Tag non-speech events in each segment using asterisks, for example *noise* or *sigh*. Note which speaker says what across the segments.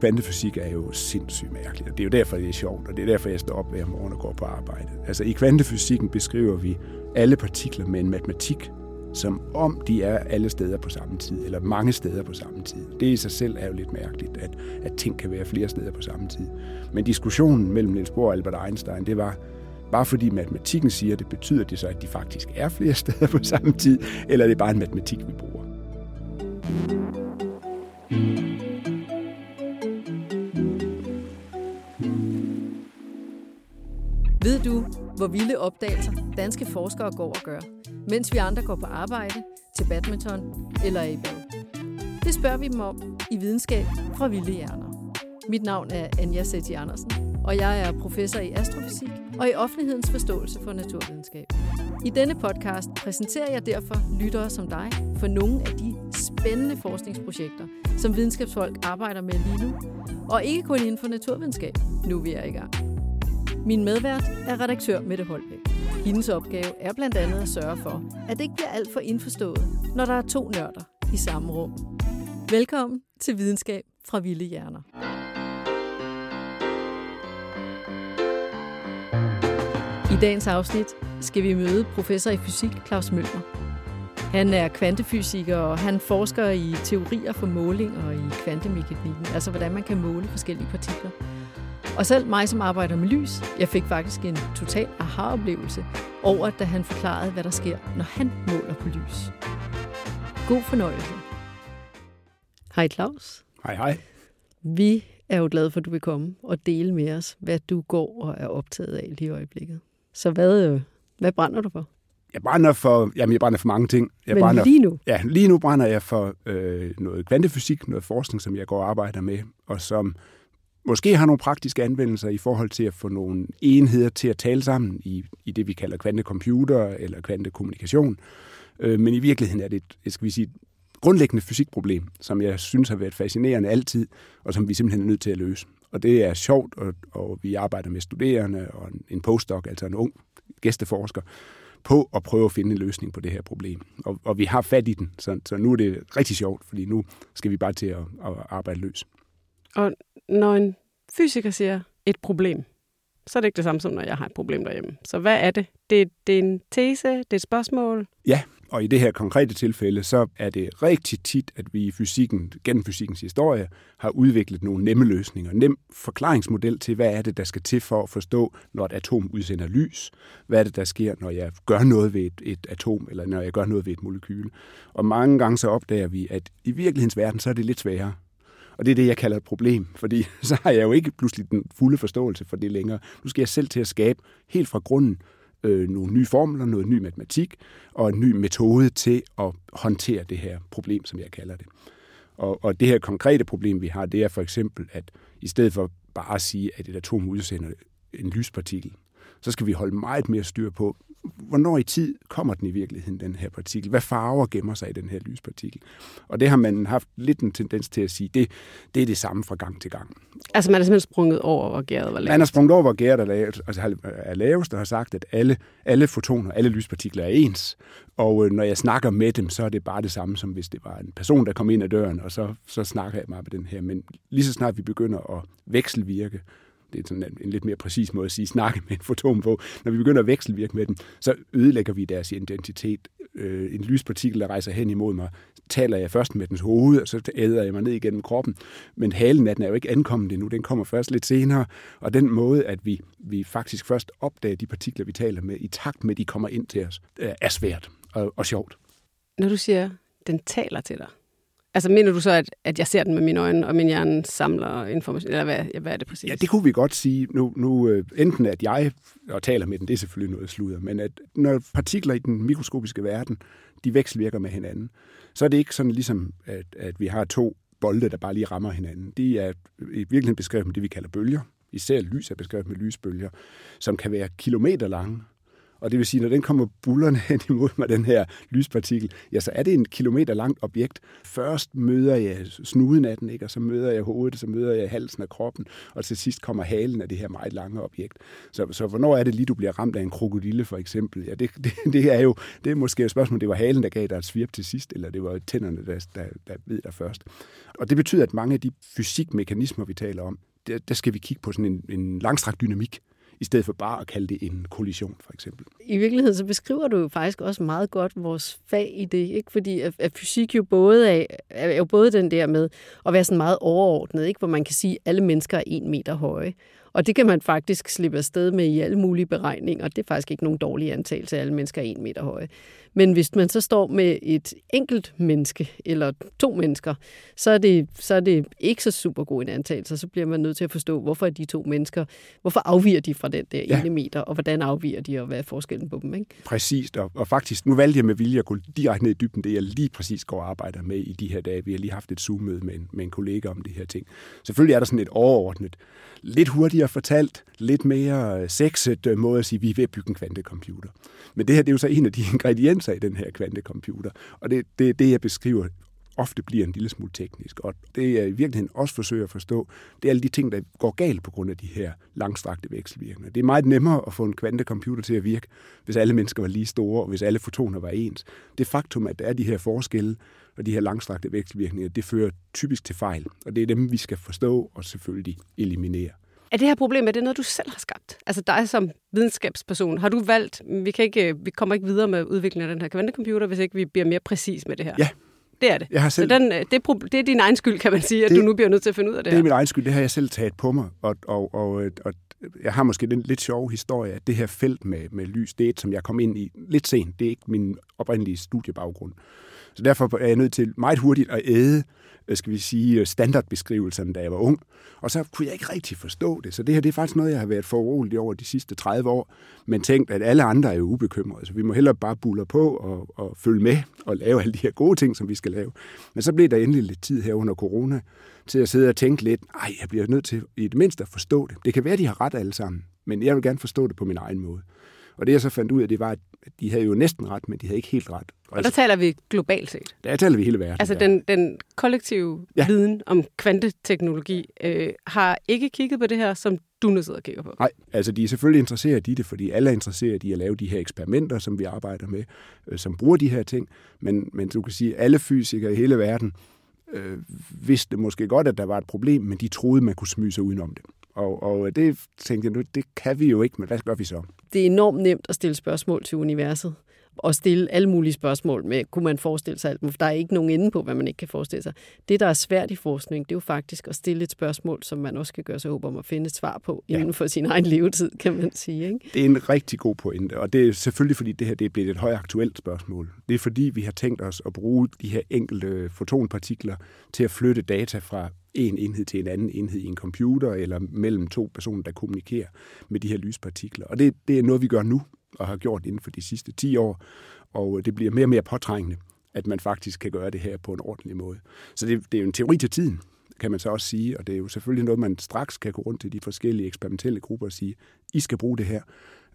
Speaker 1: kvantefysik er jo sindssygt mærkeligt, og det er jo derfor, det er sjovt, og det er derfor, jeg står op hver morgen og går på arbejde. Altså i kvantefysikken beskriver vi alle partikler med en matematik, som om de er alle steder på samme tid, eller mange steder på samme tid. Det i sig selv er jo lidt mærkeligt, at, at ting kan være flere steder på samme tid. Men diskussionen mellem Niels Bohr og Albert Einstein, det var, bare fordi matematikken siger det, betyder det så, at de faktisk er flere *laughs* steder på samme tid, eller er det bare en matematik, vi bruger?
Speaker 2: Ved du, hvor vilde opdagelser danske forskere går og gør, mens vi andre går på arbejde, til badminton eller i bad? Det spørger vi dem om i Videnskab fra Vilde Hjerner. Mit navn er Anja Setti Andersen, og jeg er professor i astrofysik og i offentlighedens forståelse for naturvidenskab. I denne podcast præsenterer jeg derfor lyttere som dig for nogle af de spændende forskningsprojekter, som videnskabsfolk arbejder med lige nu, og ikke kun inden for naturvidenskab, nu vi er i gang. Min medvært er redaktør Mette Holbæk. Hendes opgave er blandt andet at sørge for, at det ikke bliver alt for indforstået, når der er to nørder i samme rum. Velkommen til Videnskab fra Vilde Hjerner. I dagens afsnit skal vi møde professor i fysik Claus Møller. Han er kvantefysiker, og han forsker i teorier for måling og i kvantemekanikken, altså hvordan man kan måle forskellige partikler. Og selv mig, som arbejder med lys, jeg fik faktisk en total aha-oplevelse over, da han forklarede, hvad der sker, når han måler på lys. God fornøjelse. Hej Claus.
Speaker 1: Hej hej.
Speaker 2: Vi er jo glade for, at du vil komme og dele med os, hvad du går og er optaget af lige i øjeblikket. Så hvad, øh, hvad brænder du for?
Speaker 1: Jeg brænder for, jamen jeg brænder for mange ting. Jeg
Speaker 2: Men
Speaker 1: brænder,
Speaker 2: lige nu?
Speaker 1: Ja, lige nu brænder jeg for øh, noget kvantefysik, noget forskning, som jeg går og arbejder med, og som måske har nogle praktiske anvendelser i forhold til at få nogle enheder til at tale sammen i, i det, vi kalder kvantecomputer eller kvantekommunikation. Øh, men i virkeligheden er det et, skal vi sige, et grundlæggende fysikproblem, som jeg synes har været fascinerende altid, og som vi simpelthen er nødt til at løse. Og det er sjovt, og, og vi arbejder med studerende og en postdoc, altså en ung gæsteforsker, på at prøve at finde en løsning på det her problem. Og, og vi har fat i den, så, så nu er det rigtig sjovt, fordi nu skal vi bare til at, at arbejde løs.
Speaker 3: Og når en fysiker siger et problem, så er det ikke det samme som, når jeg har et problem derhjemme. Så hvad er det? Det, det er en tese, det er et spørgsmål?
Speaker 1: Ja, og i det her konkrete tilfælde, så er det rigtig tit, at vi i fysikken, gennem fysikkens historie, har udviklet nogle nemme løsninger. Nem forklaringsmodel til, hvad er det, der skal til for at forstå, når et atom udsender lys? Hvad er det, der sker, når jeg gør noget ved et, et atom, eller når jeg gør noget ved et molekyle? Og mange gange så opdager vi, at i virkelighedens verden, så er det lidt sværere. Og det er det, jeg kalder et problem, fordi *laughs* så har jeg jo ikke pludselig den fulde forståelse for det længere. Nu skal jeg selv til at skabe helt fra grunden øh, nogle nye formler, noget ny matematik og en ny metode til at håndtere det her problem, som jeg kalder det. Og, og det her konkrete problem, vi har, det er for eksempel, at i stedet for bare at sige, at et atom udsender en lyspartikel, så skal vi holde meget mere styr på, hvornår i tid kommer den i virkeligheden, den her partikel? Hvad farver gemmer sig i den her lyspartikel? Og det har man haft lidt en tendens til at sige, det, det er det samme fra gang til gang.
Speaker 3: Altså man er simpelthen sprunget over, hvor gæret var lavest?
Speaker 1: Man har sprunget over, hvor gæret er lavest, altså er lavest og har sagt, at alle, alle fotoner, alle lyspartikler er ens. Og øh, når jeg snakker med dem, så er det bare det samme, som hvis det var en person, der kom ind ad døren, og så, så snakker jeg meget med den her. Men lige så snart vi begynder at vekselvirke, det er sådan en, en lidt mere præcis måde at sige, snakke med en foton på. Når vi begynder at vekselvirke med dem, så ødelægger vi deres identitet. Øh, en lyspartikel, der rejser hen imod mig, taler jeg først med dens hoved, og så æder jeg mig ned igennem kroppen. Men halen af den er jo ikke ankommet endnu, den kommer først lidt senere. Og den måde, at vi, vi faktisk først opdager de partikler, vi taler med, i takt med, at de kommer ind til os, er svært og, og sjovt.
Speaker 3: Når du siger, den taler til dig, Altså mener du så, at, at jeg ser den med mine øjne, og min hjerne samler information, eller hvad, hvad er det præcis?
Speaker 1: Ja, det kunne vi godt sige. Nu, nu øh, enten at jeg og taler med den, det er selvfølgelig noget sludder, men at når partikler i den mikroskopiske verden, de vekselvirker med hinanden, så er det ikke sådan ligesom, at, at vi har to bolde, der bare lige rammer hinanden. De er i virkeligheden beskrevet med det, vi kalder bølger. Især lys er beskrevet med lysbølger, som kan være kilometer lange, og det vil sige, når den kommer bullerne hen imod mig, den her lyspartikel, ja, så er det en kilometer langt objekt. Først møder jeg snuden af den, ikke? og så møder jeg hovedet, så møder jeg halsen af kroppen, og til sidst kommer halen af det her meget lange objekt. Så, så hvornår er det lige, du bliver ramt af en krokodille, for eksempel? Ja, det, det, det er jo det er måske et spørgsmål, det var halen, der gav dig et svirp til sidst, eller det var tænderne, der, der, der ved dig først. Og det betyder, at mange af de fysikmekanismer, vi taler om, der, der skal vi kigge på sådan en, en langstrakt dynamik i stedet for bare at kalde det en kollision, for eksempel.
Speaker 2: I virkeligheden så beskriver du jo faktisk også meget godt vores fag i det, ikke? fordi at, at fysik jo både er, er jo både den der med at være sådan meget overordnet, ikke? hvor man kan sige, at alle mennesker er en meter høje. Og det kan man faktisk slippe afsted med i alle mulige beregninger. Det er faktisk ikke nogen dårlig antagelse, at alle mennesker er en meter høje. Men hvis man så står med et enkelt menneske, eller to mennesker, så er det, så er det ikke så super god en antagelse. Så bliver man nødt til at forstå, hvorfor er de to mennesker, hvorfor afviger de fra den der ja. ene meter, og hvordan afviger de, og hvad er forskellen på dem? Ikke?
Speaker 1: Præcis, og, og faktisk, nu valgte jeg med vilje at gå direkte ned i dybden, det jeg lige præcis går og arbejder med i de her dage. Vi har lige haft et Zoom-møde med en, med en kollega om de her ting. Selvfølgelig er der sådan et overordnet, lidt hurtigere fortalt, lidt mere sexet øh, måde at sige, at vi er ved at bygge en kvantecomputer. Men det her det er jo så en af de *laughs* ingredienser i den her kvantecomputer. Og det er det, det, jeg beskriver ofte bliver en lille smule teknisk. Og det jeg i virkeligheden også forsøger at forstå, det er alle de ting, der går galt på grund af de her langstrakte vekselvirkninger. Det er meget nemmere at få en kvantecomputer til at virke, hvis alle mennesker var lige store, og hvis alle fotoner var ens. Det faktum, at der er de her forskelle, og de her langstrakte vekselvirkninger, det fører typisk til fejl. Og det er dem, vi skal forstå og selvfølgelig eliminere.
Speaker 2: Er det her problem, er det noget, du selv har skabt? Altså dig som videnskabsperson, har du valgt, vi, kan ikke, vi kommer ikke videre med udviklingen af den her kvantecomputer, hvis ikke vi bliver mere præcis med det her?
Speaker 1: Ja.
Speaker 2: Det er det.
Speaker 1: Jeg har selv...
Speaker 2: Så den, det, er, det er din egen skyld, kan man sige, at det, du nu bliver nødt til at finde ud af det
Speaker 1: Det
Speaker 2: her.
Speaker 1: er min egen skyld. Det har jeg selv taget på mig. Og, og, og, og jeg har måske den lidt sjove historie, at det her felt med, med lys, det er et, som jeg kom ind i lidt sent. Det er ikke min oprindelige studiebaggrund. Så derfor er jeg nødt til meget hurtigt at æde øh, skal vi sige, øh, standardbeskrivelserne, da jeg var ung. Og så kunne jeg ikke rigtig forstå det. Så det her det er faktisk noget, jeg har været foruroliget over de sidste 30 år, men tænkt, at alle andre er jo ubekymrede. Så vi må hellere bare buller på og, og følge med og lave alle de her gode ting, som vi skal lave. Men så blev der endelig lidt tid her under corona til at sidde og tænke lidt, ej, jeg bliver nødt til i det mindste at forstå det. Det kan være, de har ret alle sammen, men jeg vil gerne forstå det på min egen måde. Og det jeg så fandt ud af, det var, at de havde jo næsten ret, men de havde ikke helt ret.
Speaker 2: Og altså, der taler vi globalt set.
Speaker 1: Der taler vi hele verden.
Speaker 2: Altså
Speaker 1: ja.
Speaker 2: den, den kollektive ja. viden om kvanteteknologi øh, har ikke kigget på det her, som du nu sidder og kigger på.
Speaker 1: Nej, altså de er selvfølgelig interesseret i det, fordi alle er interesseret i at lave de her eksperimenter, som vi arbejder med, øh, som bruger de her ting. Men, men du kan sige, at alle fysikere i hele verden øh, vidste måske godt, at der var et problem, men de troede, man kunne smyge sig udenom det. Og, og det tænkte jeg nu, det kan vi jo ikke, men hvad gør vi så?
Speaker 2: Det er enormt nemt at stille spørgsmål til universet og stille alle mulige spørgsmål med, kunne man forestille sig alt, for der er ikke nogen ende på, hvad man ikke kan forestille sig. Det, der er svært i forskning, det er jo faktisk at stille et spørgsmål, som man også skal gøre sig håb om at finde et svar på inden ja. for sin egen levetid, kan man sige. Ikke?
Speaker 1: Det er en rigtig god pointe, og det er selvfølgelig, fordi det her det er blevet et højaktuelt spørgsmål. Det er fordi, vi har tænkt os at bruge de her enkelte fotonpartikler til at flytte data fra en enhed til en anden enhed i en computer, eller mellem to personer, der kommunikerer med de her lyspartikler. Og det, det er noget, vi gør nu, og har gjort inden for de sidste 10 år, og det bliver mere og mere påtrængende, at man faktisk kan gøre det her på en ordentlig måde. Så det, det er jo en teori til tiden, kan man så også sige, og det er jo selvfølgelig noget, man straks kan gå rundt til de forskellige eksperimentelle grupper og sige, I skal bruge det her.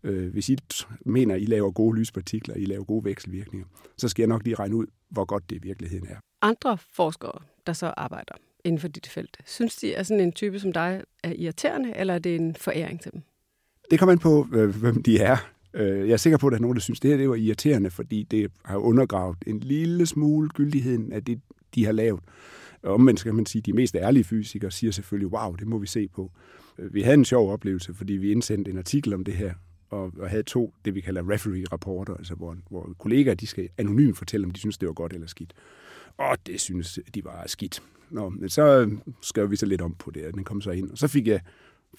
Speaker 1: Øh, hvis I mener, I laver gode lyspartikler, I laver gode vekselvirkninger, så skal jeg nok lige regne ud, hvor godt det i virkeligheden er.
Speaker 2: Andre forskere, der så arbejder inden for dit felt, synes de, at sådan en type som dig er irriterende, eller er det en foræring til dem?
Speaker 1: Det kommer an på, hvem de er. Øh, jeg er sikker på, at der er nogen, der synes, det her det var irriterende, fordi det har undergravet en lille smule gyldigheden af det, de har lavet. Og omvendt skal man sige, at de mest ærlige fysikere siger selvfølgelig, wow, det må vi se på. Øh, vi havde en sjov oplevelse, fordi vi indsendte en artikel om det her, og, og havde to, det vi kalder referee-rapporter, altså hvor, hvor kollegaer de skal anonymt fortælle, om de synes, det var godt eller skidt. Og det synes de var skidt. Nå, men så øh, skrev vi så lidt om på det, og den kom så ind. Og så fik jeg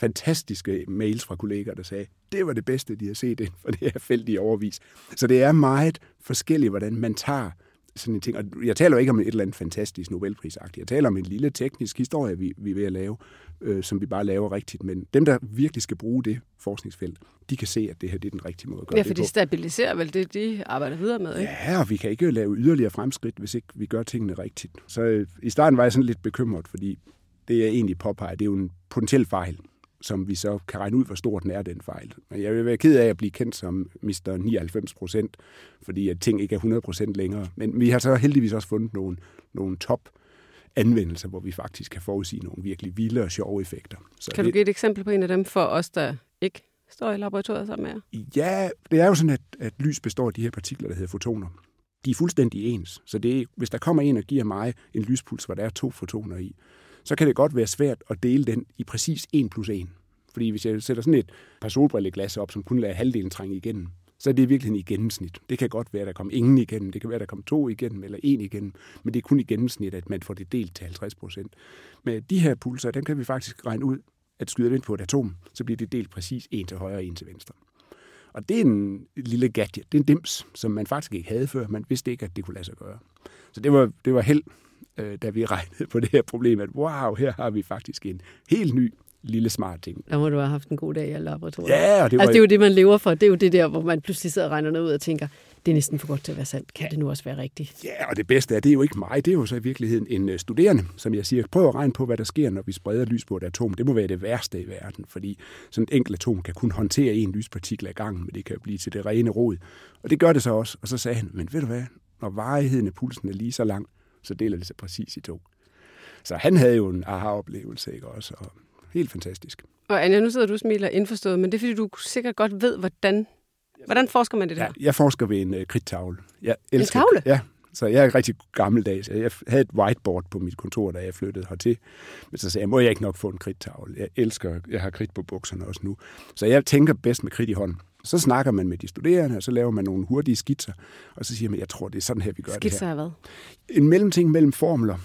Speaker 1: fantastiske mails fra kolleger, der sagde, det var det bedste, de har set inden for det her felt i overvis. Så det er meget forskelligt, hvordan man tager sådan en ting. Og jeg taler jo ikke om et eller andet fantastisk Nobelprisagtigt. Jeg taler om en lille teknisk historie, vi, vi er ved at lave, øh, som vi bare laver rigtigt. Men dem, der virkelig skal bruge det forskningsfelt, de kan se, at det her det er den rigtige måde at gøre
Speaker 2: ja,
Speaker 1: det
Speaker 2: for de stabiliserer vel det, de arbejder videre med, ikke?
Speaker 1: Ja, og vi kan ikke lave yderligere fremskridt, hvis ikke vi gør tingene rigtigt. Så øh, i starten var jeg sådan lidt bekymret, fordi det jeg egentlig påpeger, det er jo en potentiel fejl som vi så kan regne ud, hvor stort den er, den fejl. Men jeg vil være ked af at blive kendt som Mr. 99 procent, fordi at ting ikke er 100 procent længere. Men vi har så heldigvis også fundet nogle, nogle top anvendelser, hvor vi faktisk kan forudsige nogle virkelig vilde og sjove effekter.
Speaker 2: Så kan du give et eksempel på en af dem for os, der ikke står i laboratoriet sammen med jer?
Speaker 1: Ja, det er jo sådan, at, at lys består af de her partikler, der hedder fotoner. De er fuldstændig ens, så det hvis der kommer en og giver mig en lyspuls, hvor der er to fotoner i, så kan det godt være svært at dele den i præcis 1 plus 1. Fordi hvis jeg sætter sådan et par solbrilleglas op, som kun lader halvdelen trænge igennem, så er det virkelig i gennemsnit. Det kan godt være, at der kommer ingen igennem, det kan være, at der kommer to igennem, eller en igennem, men det er kun i gennemsnit, at man får det delt til 50 procent. Men de her pulser, dem kan vi faktisk regne ud, at skyder vi ind på et atom, så bliver det delt præcis en til højre og en til venstre. Og det er en lille gadget, det er en dims, som man faktisk ikke havde før. Man vidste ikke, at det kunne lade sig gøre. Så det var, det var held, øh, da vi *laughs* regnede på det her problem, at wow, her har vi faktisk en helt ny lille smart ting.
Speaker 2: Der må du have haft en god dag i laboratoriet.
Speaker 1: Ja, og det var...
Speaker 2: Altså, det er jo det, man lever for. Det er jo det der, hvor man pludselig sidder og regner noget ud og tænker, det er næsten for godt til at være sandt. Kan det nu også være rigtigt?
Speaker 1: Ja, og det bedste er, det er jo ikke mig. Det er jo så i virkeligheden en øh, studerende, som jeg siger, prøv at regne på, hvad der sker, når vi spreder lys på et atom. Det må være det værste i verden, fordi sådan et enkelt atom kan kun håndtere en lyspartikel ad gangen, men det kan blive til det rene rod. Og det gør det så også. Og så sagde han, men ved du hvad, når varigheden af pulsen er lige så lang, så deler det sig præcis i to. Så han havde jo en aha-oplevelse, ikke også? Og helt fantastisk.
Speaker 2: Og Anja, nu sidder du og smiler indforstået, men det er fordi, du sikkert godt ved, hvordan, hvordan forsker man det der?
Speaker 1: Ja, jeg forsker ved en uh, kridtavle. Jeg
Speaker 2: elsker, en tavle?
Speaker 1: Ja, så jeg er rigtig gammeldags. Jeg havde et whiteboard på mit kontor, da jeg flyttede hertil. Men så sagde jeg, må jeg ikke nok få en kridtavle? Jeg elsker, jeg har kridt på bukserne også nu. Så jeg tænker bedst med kridt i hånden. Så snakker man med de studerende, og så laver man nogle hurtige skitser, og så siger man, jeg tror, det er sådan her, vi gør
Speaker 2: skitser
Speaker 1: det
Speaker 2: her. Skitser
Speaker 1: hvad? En mellemting mellem formler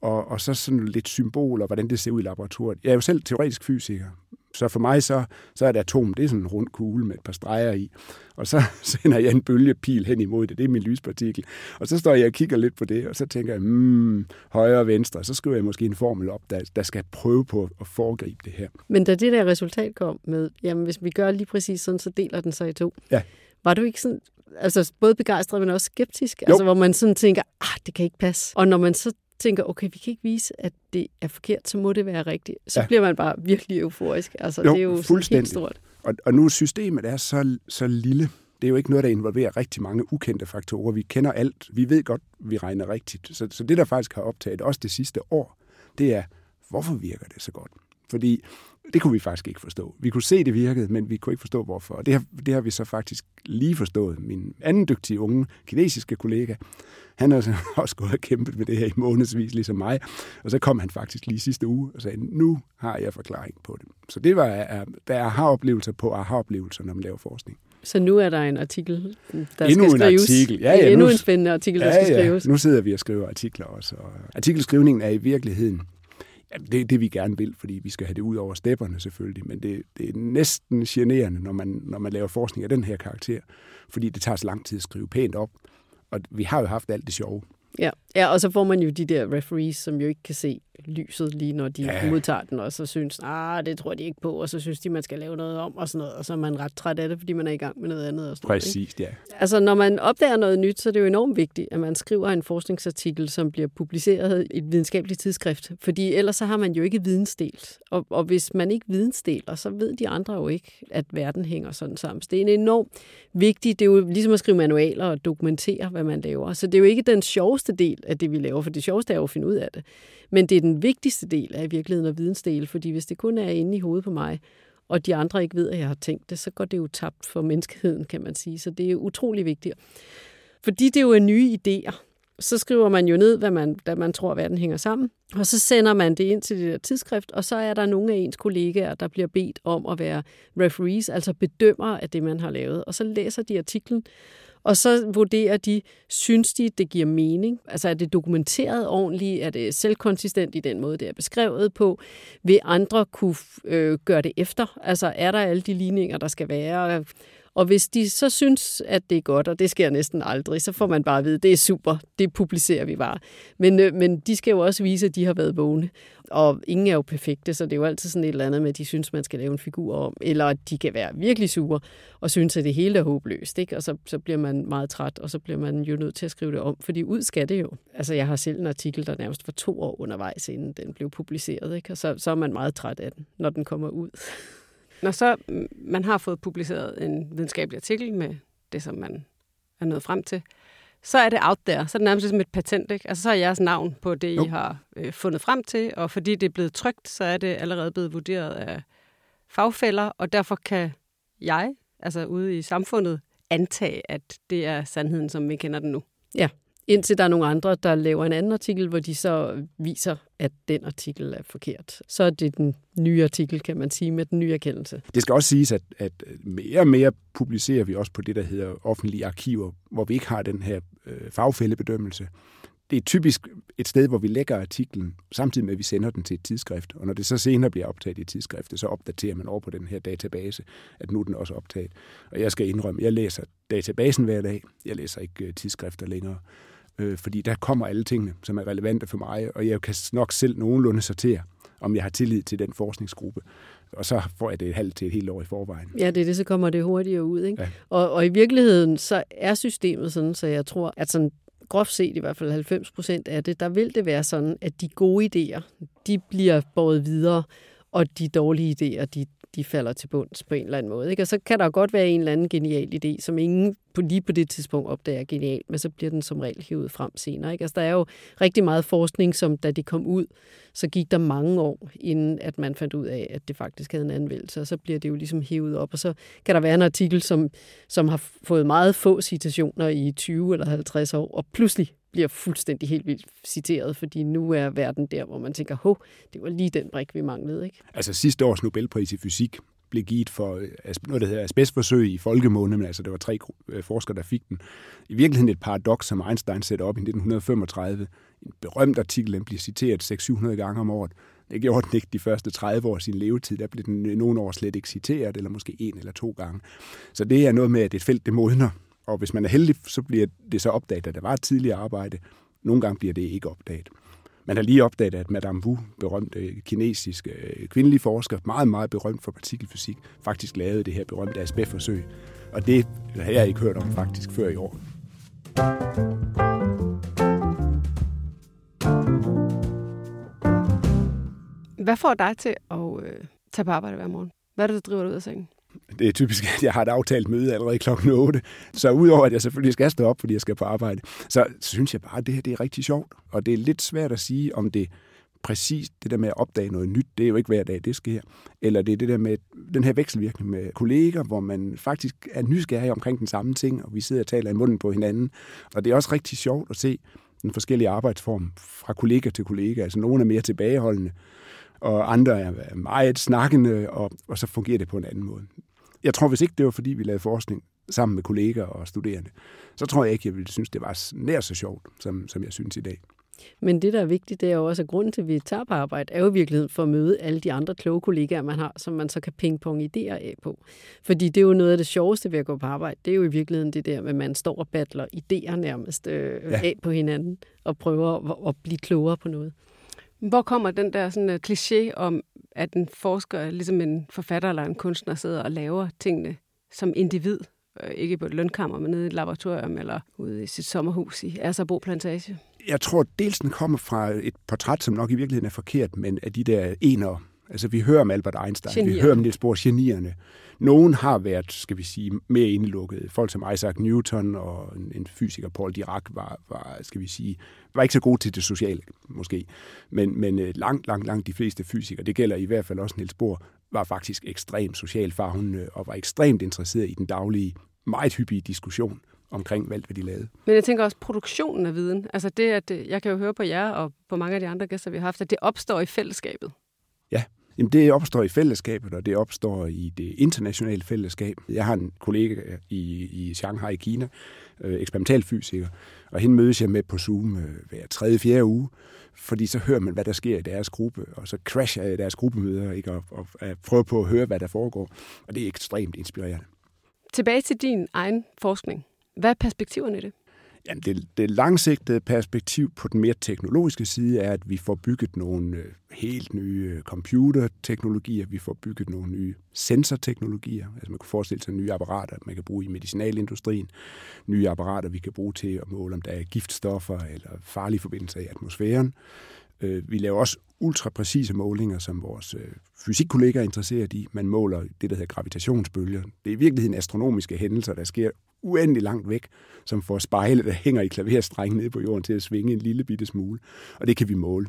Speaker 1: og, og så sådan lidt symboler, hvordan det ser ud i laboratoriet. Jeg er jo selv teoretisk fysiker, så for mig så, så er et atom, det er sådan en rund kugle med et par streger i, og så *laughs* sender jeg en bølgepil hen imod det, det er min lyspartikel, og så står jeg og kigger lidt på det, og så tænker jeg, hmm, højre og venstre, så skriver jeg måske en formel op, der, der skal prøve på at foregribe det her.
Speaker 2: Men da det der resultat kom med, jamen hvis vi gør lige præcis sådan, så deler den sig i to.
Speaker 1: Ja.
Speaker 2: Var du ikke sådan, altså både begejstret, men også skeptisk? Jo. Altså hvor man sådan tænker, ah, det kan ikke passe. Og når man så tænker, okay, vi kan ikke vise, at det er forkert, så må det være rigtigt. Så ja. bliver man bare virkelig euforisk. Altså,
Speaker 1: jo,
Speaker 2: det er jo fuldstændig. helt stort.
Speaker 1: Og, og nu systemet er så, så lille. Det er jo ikke noget, der involverer rigtig mange ukendte faktorer. Vi kender alt. Vi ved godt, vi regner rigtigt. Så, så det, der faktisk har optaget også det sidste år, det er, hvorfor virker det så godt? Fordi det kunne vi faktisk ikke forstå. Vi kunne se, det virkede, men vi kunne ikke forstå, hvorfor. Og det har, det har vi så faktisk lige forstået. Min anden dygtige unge kinesiske kollega, han har *laughs* også gået og kæmpet med det her i månedsvis, ligesom mig. Og så kom han faktisk lige sidste uge og sagde, nu har jeg forklaring på det. Så det var, der er aha-oplevelser på aha-oplevelser, når man laver forskning.
Speaker 2: Så nu er der en artikel, der
Speaker 1: Endnu
Speaker 2: skal skrives.
Speaker 1: En artikel. Ja, ja,
Speaker 2: Endnu
Speaker 1: nu,
Speaker 2: en spændende artikel, der
Speaker 1: ja,
Speaker 2: skal skrives.
Speaker 1: Ja. Nu sidder vi og skriver artikler også. Og artikelskrivningen er i virkeligheden det er det, vi gerne vil, fordi vi skal have det ud over stepperne selvfølgelig, men det, det er næsten generende, når man, når man laver forskning af den her karakter, fordi det tager så lang tid at skrive pænt op, og vi har jo haft alt det sjove.
Speaker 2: Ja. ja, og så får man jo de der referees, som jo ikke kan se lyset lige når de ja. modtager den, og så synes, ah, det tror de ikke på, og så synes de, man skal lave noget om, og sådan noget, og så er man ret træt af det, fordi man er i gang med noget andet. Og sådan
Speaker 1: Præcis,
Speaker 2: noget,
Speaker 1: ja.
Speaker 2: Altså, når man opdager noget nyt, så er det jo enormt vigtigt, at man skriver en forskningsartikel, som bliver publiceret i et videnskabeligt tidsskrift, fordi ellers så har man jo ikke vidensdelt. Og, og hvis man ikke vidensdeler, så ved de andre jo ikke, at verden hænger sådan sammen. Så det er en enormt vigtigt, det er jo ligesom at skrive manualer og dokumentere, hvad man laver. Så det er jo ikke den sjoveste del af det, vi laver, for det sjoveste er jo at finde ud af det. Men det er den vigtigste del af virkeligheden og vidensdel, fordi hvis det kun er inde i hovedet på mig, og de andre ikke ved, at jeg har tænkt det, så går det jo tabt for menneskeheden, kan man sige. Så det er utrolig vigtigt. Fordi det jo er nye idéer, så skriver man jo ned, hvad man, hvad man tror, verden hænger sammen. Og så sender man det ind til det der tidsskrift, og så er der nogle af ens kollegaer, der bliver bedt om at være referees, altså bedømmer af det, man har lavet. Og så læser de artiklen, og så vurderer de, synes de, det giver mening? Altså er det dokumenteret ordentligt? Er det selvkonsistent i den måde, det er beskrevet på? Vil andre kunne øh, gøre det efter? Altså er der alle de ligninger, der skal være? Og hvis de så synes, at det er godt, og det sker næsten aldrig, så får man bare at vide, det er super, det publicerer vi bare. Men, øh, men de skal jo også vise, at de har været vågne. Og ingen er jo perfekte, så det er jo altid sådan et eller andet med, at de synes, man skal lave en figur om, eller at de kan være virkelig sure og synes, at det hele er håbløst. Ikke? Og så, så bliver man meget træt, og så bliver man jo nødt til at skrive det om, fordi ud skal det jo. Altså, jeg har selv en artikel, der nærmest var to år undervejs, inden den blev publiceret, ikke? og så, så er man meget træt af den, når den kommer ud.
Speaker 3: Når så man har fået publiceret en videnskabelig artikel med det, som man er nået frem til, så er det out there. Så er det nærmest som et patent. Ikke? Altså, så er jeres navn på det, jo. I har øh, fundet frem til, og fordi det er blevet trygt, så er det allerede blevet vurderet af fagfælder, og derfor kan jeg, altså ude i samfundet, antage, at det er sandheden, som vi kender den nu.
Speaker 2: Ja, indtil der er nogle andre, der laver en anden artikel, hvor de så viser, at den artikel er forkert. Så er det den nye artikel, kan man sige, med den nye erkendelse.
Speaker 1: Det skal også siges, at, at mere og mere publicerer vi også på det, der hedder offentlige arkiver, hvor vi ikke har den her øh, fagfældebedømmelse. Det er typisk et sted, hvor vi lægger artiklen, samtidig med, at vi sender den til et tidsskrift. Og når det så senere bliver optaget i et tidsskrift, så opdaterer man over på den her database, at nu er den også optaget. Og jeg skal indrømme, jeg læser databasen hver dag. Jeg læser ikke øh, tidsskrifter længere øh, fordi der kommer alle tingene, som er relevante for mig, og jeg kan nok selv nogenlunde sortere, om jeg har tillid til den forskningsgruppe. Og så får jeg det et halvt til et helt år i forvejen.
Speaker 2: Ja, det er det, så kommer det hurtigere ud. Ikke? Ja. Og, og i virkeligheden, så er systemet sådan, så jeg tror, at sådan groft set i hvert fald 90 procent af det, der vil det være sådan, at de gode idéer, de bliver båret videre, og de dårlige idéer, de de falder til bunds på en eller anden måde. Ikke? Og så kan der godt være en eller anden genial idé, som ingen på, lige på det tidspunkt opdager genial, men så bliver den som regel hævet frem senere. Ikke? Altså, der er jo rigtig meget forskning, som da det kom ud, så gik der mange år, inden at man fandt ud af, at det faktisk havde en anvendelse, og så bliver det jo ligesom hævet op, og så kan der være en artikel, som, som har fået meget få citationer i 20 eller 50 år, og pludselig bliver fuldstændig helt vildt citeret, fordi nu er verden der, hvor man tænker, hov, det var lige den brik, vi manglede. Ikke?
Speaker 1: Altså sidste års Nobelpris i fysik blev givet for noget, der hedder asbestforsøg i folkemåne, men altså der var tre øh, forskere, der fik den. I virkeligheden et paradoks, som Einstein satte op i 1935. En berømt artikel, den bliver citeret 600-700 gange om året. Det gjorde den ikke de første 30 år af sin levetid. Der blev den øh, nogle år slet ikke citeret, eller måske en eller to gange. Så det er noget med, at et felt det modner, og hvis man er heldig, så bliver det så opdaget, at der var et tidligere arbejde. Nogle gange bliver det ikke opdaget. Man har lige opdaget, at Madame Wu, berømte øh, kinesiske øh, kvindelig kvindelige forsker, meget, meget berømt for partikelfysik, faktisk lavede det her berømte ASB-forsøg. Og det har jeg ikke hørt om faktisk før i år.
Speaker 3: Hvad får dig til at øh, tage på arbejde hver morgen? Hvad er det, der driver dig ud af sengen?
Speaker 1: Det er typisk, at jeg har et aftalt møde allerede klokken 8. Så udover at jeg selvfølgelig skal stå op, fordi jeg skal på arbejde, så synes jeg bare, at det her det er rigtig sjovt. Og det er lidt svært at sige, om det præcis det der med at opdage noget nyt, det er jo ikke hver dag, det sker. Eller det er det der med den her vekselvirkning med kolleger, hvor man faktisk er nysgerrig omkring den samme ting, og vi sidder og taler i munden på hinanden. Og det er også rigtig sjovt at se den forskellige arbejdsform fra kollega til kollega. Altså nogle er mere tilbageholdende, og andre er meget snakkende, og, og så fungerer det på en anden måde. Jeg tror, hvis ikke det var, fordi vi lavede forskning sammen med kolleger og studerende, så tror jeg ikke, jeg ville synes, det var nær så sjovt, som, som jeg synes i dag.
Speaker 2: Men det, der er vigtigt, det er jo også, at grunden til, at vi tager på arbejde, er jo i virkeligheden for at møde alle de andre kloge kollegaer, man har, som man så kan pingpong idéer af på. Fordi det er jo noget af det sjoveste ved at gå på arbejde. Det er jo i virkeligheden det der med, at man står og battler idéer nærmest øh, ja. af på hinanden, og prøver at, at blive klogere på noget.
Speaker 3: Hvor kommer den der sådan, uh, kliché om, at en forsker, ligesom en forfatter eller en kunstner, sidder og laver tingene som individ? Øh, ikke på et lønkammer, men nede i et laboratorium eller ude i sit sommerhus i Asserbo Plantage?
Speaker 1: Jeg tror, dels den kommer fra et portræt, som nok i virkeligheden er forkert, men af de der enere. Altså, vi hører om Albert Einstein, Genier. vi hører om Niels Bohr, genierne. Nogen har været, skal vi sige, mere indelukket. Folk som Isaac Newton og en, en fysiker, Paul Dirac, var, var, skal vi sige, var ikke så gode til det sociale, måske. Men, men øh, langt, langt, langt de fleste fysikere, det gælder i hvert fald også Niels Bohr, var faktisk ekstremt socialt farvende og var ekstremt interesseret i den daglige, meget hyppige diskussion omkring alt, hvad de lavede.
Speaker 3: Men jeg tænker også produktionen af viden. Altså det, at øh, jeg kan jo høre på jer og på mange af de andre gæster, vi har haft, at det opstår i fællesskabet.
Speaker 1: Jamen, det opstår i fællesskabet, og det opstår i det internationale fællesskab. Jeg har en kollega i, i Shanghai i Kina, øh, eksperimentalfysiker, og hende mødes jeg med på Zoom øh, hver tredje, fjerde uge, fordi så hører man, hvad der sker i deres gruppe, og så crasher jeg i deres gruppemøder, ikke? Og, og, og prøver på at høre, hvad der foregår. Og det er ekstremt inspirerende.
Speaker 3: Tilbage til din egen forskning. Hvad er perspektiverne i det?
Speaker 1: Jamen, det, det langsigtede perspektiv på den mere teknologiske side er, at vi får bygget nogle øh, helt nye øh, computerteknologier, vi får bygget nogle nye sensorteknologier, altså man kan forestille sig nye apparater, man kan bruge i medicinalindustrien, nye apparater, vi kan bruge til at måle, om der er giftstoffer eller farlige forbindelser i atmosfæren. Øh, vi laver også ultrapræcise målinger, som vores øh, fysikkollegaer er interesseret i. Man måler det, der hedder gravitationsbølger. Det er i virkeligheden astronomiske hændelser, der sker uendelig langt væk, som får spejle, der hænger i klaverstrengen nede på jorden til at svinge en lille bitte smule. Og det kan vi måle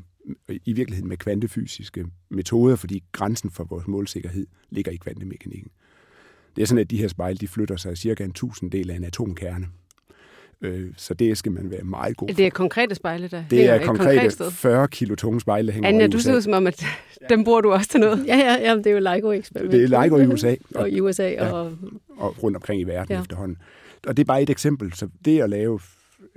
Speaker 1: i virkeligheden med kvantefysiske metoder, fordi grænsen for vores målsikkerhed ligger i kvantemekanikken. Det er sådan, at de her spejle de flytter sig cirka en tusinddel af en atomkerne. Øh, så det skal man være meget god for.
Speaker 3: Det er konkrete spejle, der
Speaker 1: Det er konkrete konkret 40 kilo tunge spejle, der hænger
Speaker 3: Anja, du ser ud som om, at *laughs* dem bruger du også til noget.
Speaker 2: Ja, ja, ja det er jo LIGO-eksperiment.
Speaker 1: Det er LIGO i USA.
Speaker 2: Og, *laughs* og i USA. Og,
Speaker 1: ja, og rundt omkring i verden ja. efterhånden. Og det er bare et eksempel. Så det at lave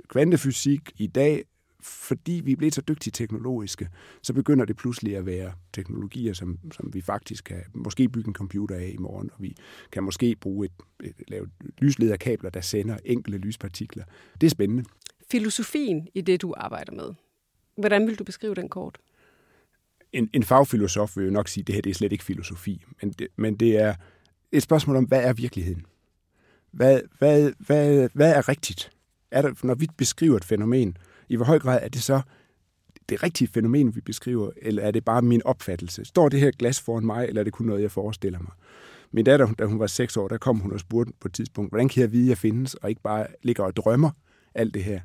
Speaker 1: kvantefysik i dag, fordi vi er blevet så dygtige teknologiske, så begynder det pludselig at være teknologier, som, som vi faktisk kan måske bygge en computer af i morgen, og vi kan måske bruge et, et, lave lyslederkabler, der sender enkelte lyspartikler. Det er spændende.
Speaker 3: Filosofien i det, du arbejder med, hvordan vil du beskrive den kort?
Speaker 1: En, en fagfilosof vil jo nok sige, at det her det er slet ikke filosofi, men det, men det er et spørgsmål om, hvad er virkeligheden? Hvad, hvad, hvad, hvad er rigtigt? Er der, når vi beskriver et fænomen, i hvor høj grad er det så det rigtige fænomen, vi beskriver, eller er det bare min opfattelse? Står det her glas foran mig, eller er det kun noget, jeg forestiller mig? Min datter, da hun var seks år, der kom hun og spurgte på et tidspunkt, hvordan kan jeg vide, at jeg findes, og ikke bare ligger og drømmer alt det her?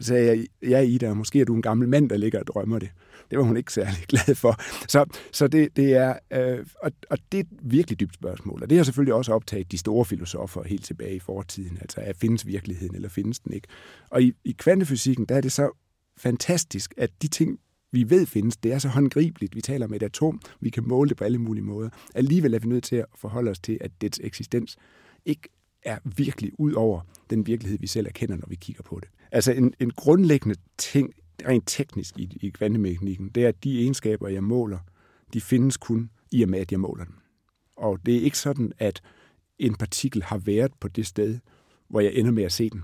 Speaker 1: Så sagde jeg, ja Ida, måske er du en gammel mand, der ligger og drømmer det. Det var hun ikke særlig *laughs* glad for. Så, så det, det er, øh, og, og det er et virkelig dybt spørgsmål. Og det har selvfølgelig også optaget de store filosofer helt tilbage i fortiden. Altså, er findes virkeligheden, eller findes den ikke? Og i, i kvantefysikken, der er det så fantastisk, at de ting, vi ved findes, det er så håndgribeligt. Vi taler om et atom, vi kan måle det på alle mulige måder. Alligevel er vi nødt til at forholde os til, at dets eksistens ikke er virkelig ud over den virkelighed, vi selv erkender, når vi kigger på det. Altså en, en grundlæggende ting, rent teknisk i, i kvantemekanikken, det er, at de egenskaber, jeg måler, de findes kun i og med, at jeg måler dem. Og det er ikke sådan, at en partikel har været på det sted, hvor jeg ender med at se den.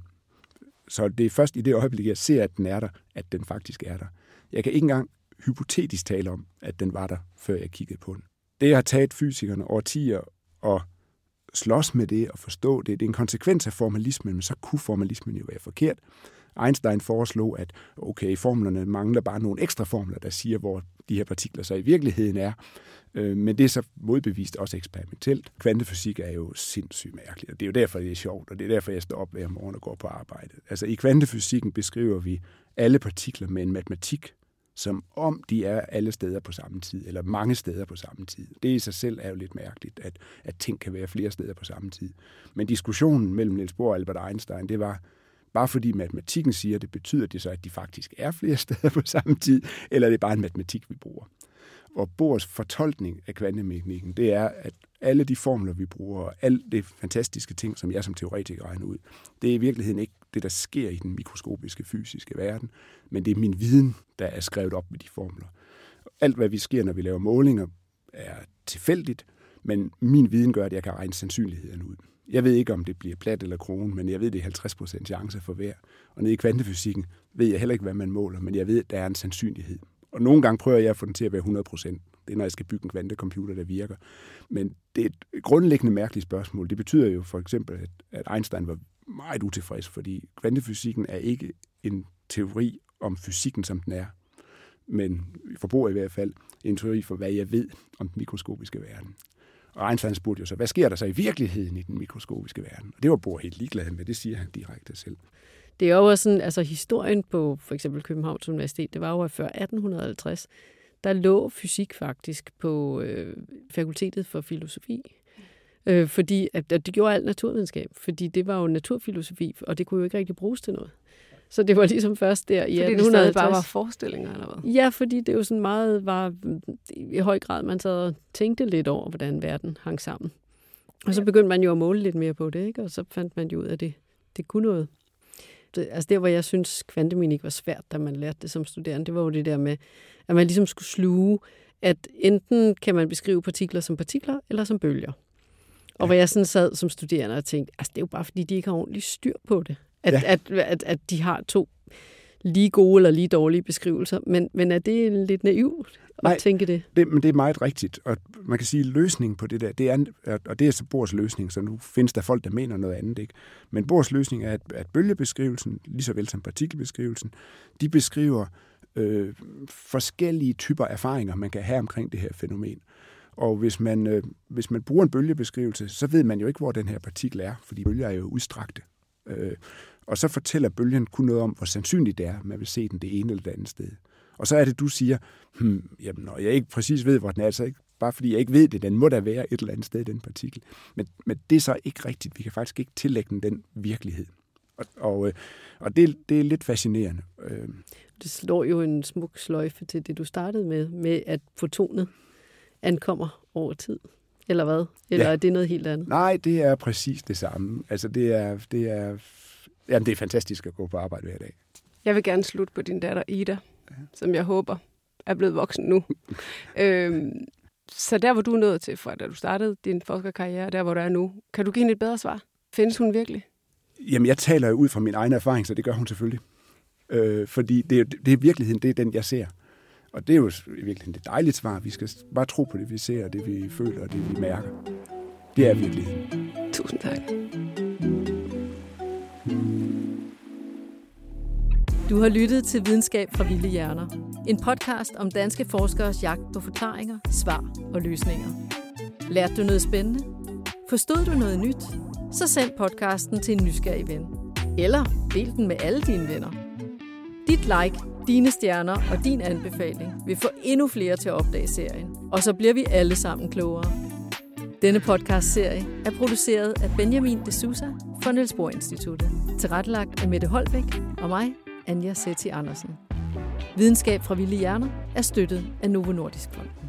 Speaker 1: Så det er først i det øjeblik, jeg ser, at den er der, at den faktisk er der. Jeg kan ikke engang hypotetisk tale om, at den var der, før jeg kiggede på den. Det har taget fysikerne årtier at slås med det og forstå det. Det er en konsekvens af formalismen, men så kunne formalismen jo være forkert. Einstein foreslog, at okay, formlerne mangler bare nogle ekstra formler, der siger, hvor de her partikler så i virkeligheden er. Øh, men det er så modbevist også eksperimentelt. Kvantefysik er jo sindssygt mærkeligt, og det er jo derfor, det er sjovt, og det er derfor, jeg står op hver morgen og går på arbejde. Altså i kvantefysikken beskriver vi alle partikler med en matematik, som om de er alle steder på samme tid, eller mange steder på samme tid. Det i sig selv er jo lidt mærkeligt, at, at ting kan være flere steder på samme tid. Men diskussionen mellem Niels Bohr og Albert Einstein, det var, bare fordi matematikken siger det, betyder det så, at de faktisk er flere *laughs* steder på samme tid, eller er det bare en matematik, vi bruger? Og Bohrs fortolkning af kvantemekanikken, det er, at alle de formler, vi bruger, og alle de fantastiske ting, som jeg som teoretiker regner ud, det er i virkeligheden ikke det, der sker i den mikroskopiske fysiske verden, men det er min viden, der er skrevet op med de formler. Alt, hvad vi sker, når vi laver målinger, er tilfældigt, men min viden gør, at jeg kan regne sandsynligheden ud. Jeg ved ikke, om det bliver plat eller krone, men jeg ved, det er 50% chance for hver. Og nede i kvantefysikken ved jeg heller ikke, hvad man måler, men jeg ved, at der er en sandsynlighed. Og nogle gange prøver jeg at få den til at være 100%. Det er, når jeg skal bygge en kvantecomputer, der virker. Men det er et grundlæggende mærkeligt spørgsmål. Det betyder jo for eksempel, at Einstein var meget utilfreds, fordi kvantefysikken er ikke en teori om fysikken, som den er, men forbruger i hvert fald en teori for, hvad jeg ved om den mikroskopiske verden. Og Einstein spurgte jo så, hvad sker der så i virkeligheden i den mikroskopiske verden? Og det var Bohr helt ligeglad med, det siger han direkte selv.
Speaker 2: Det er jo også sådan, altså historien på for eksempel Københavns Universitet, det var jo før 1850, der lå fysik faktisk på øh, fakultetet for filosofi. Øh, fordi at, at det gjorde alt naturvidenskab, fordi det var jo naturfilosofi, og det kunne jo ikke rigtig bruges til noget. Så det var ligesom først der i
Speaker 3: Fordi 1850. det bare var forestillinger, eller hvad?
Speaker 2: Ja, fordi det jo sådan meget var i høj grad, man sad og tænkte lidt over, hvordan verden hang sammen. Og så begyndte man jo at måle lidt mere på det, ikke? og så fandt man jo ud af, at det, det kunne noget. Det, altså der, hvor jeg synes, kvantemekanik var svært, da man lærte det som studerende, det var jo det der med, at man ligesom skulle sluge, at enten kan man beskrive partikler som partikler, eller som bølger. Og hvor jeg sådan sad som studerende og tænkte, altså det er jo bare fordi, de ikke har ordentligt styr på det. At, ja. at, at, at de har to lige gode eller lige dårlige beskrivelser. Men, men er det lidt naivt at Nej, tænke det?
Speaker 1: det? men det er meget rigtigt. Og man kan sige, at løsningen på det der, det er, og det er så Bors løsning, så nu findes der folk, der mener noget andet. Ikke? Men Bors løsning er, at, at bølgebeskrivelsen, lige så vel som partikelbeskrivelsen, de beskriver øh, forskellige typer erfaringer, man kan have omkring det her fænomen. Og hvis man, øh, hvis man bruger en bølgebeskrivelse, så ved man jo ikke, hvor den her partikel er, fordi bølger er jo udstrakte. Øh, og så fortæller bølgen kun noget om, hvor sandsynligt det er, at man vil se den det ene eller det andet sted. Og så er det, du siger, hmm, jamen, når jeg ikke præcis ved, hvor den er, så ikke bare fordi jeg ikke ved det, den må da være et eller andet sted, den partikel. Men, men det er så ikke rigtigt. Vi kan faktisk ikke tillægge den den virkelighed. Og, og, øh, og det, det er lidt fascinerende. Øh.
Speaker 2: Det slår jo en smuk sløjfe til det, du startede med, med at fotonet ankommer over tid. Eller hvad? Eller ja. er det noget helt andet?
Speaker 1: Nej, det er præcis det samme. Altså, det er, det er, jamen, det er fantastisk at gå på arbejde hver dag.
Speaker 3: Jeg vil gerne slutte på din datter Ida, ja. som jeg håber er blevet voksen nu. *laughs* øhm, så der, hvor du er nået til, fra da du startede din forskerkarriere, der, hvor du er nu, kan du give hende et bedre svar? Findes hun virkelig?
Speaker 1: Jamen, jeg taler jo ud fra min egen erfaring, så det gør hun selvfølgelig. Øh, fordi det er, det er virkeligheden, det er den, jeg ser. Og det er jo virkelig et dejligt svar. Vi skal bare tro på det, vi ser, og det, vi føler, og det, vi mærker. Det er virkeligheden.
Speaker 3: Tusind tak.
Speaker 4: Du har lyttet til Videnskab fra Vilde Hjerner. En podcast om danske forskeres jagt på forklaringer, svar og løsninger. Lærte du noget spændende? Forstod du noget nyt? Så send podcasten til en nysgerrig ven. Eller del den med alle dine venner. Dit like dine stjerner og din anbefaling vil få endnu flere til at opdage serien. Og så bliver vi alle sammen klogere. Denne podcast-serie er produceret af Benjamin de Sousa for Niels Bohr Instituttet. Tilrettelagt af Mette Holbæk og mig, Anja Setti Andersen. Videnskab fra Vilde Hjerner er støttet af Novo Nordisk Fond.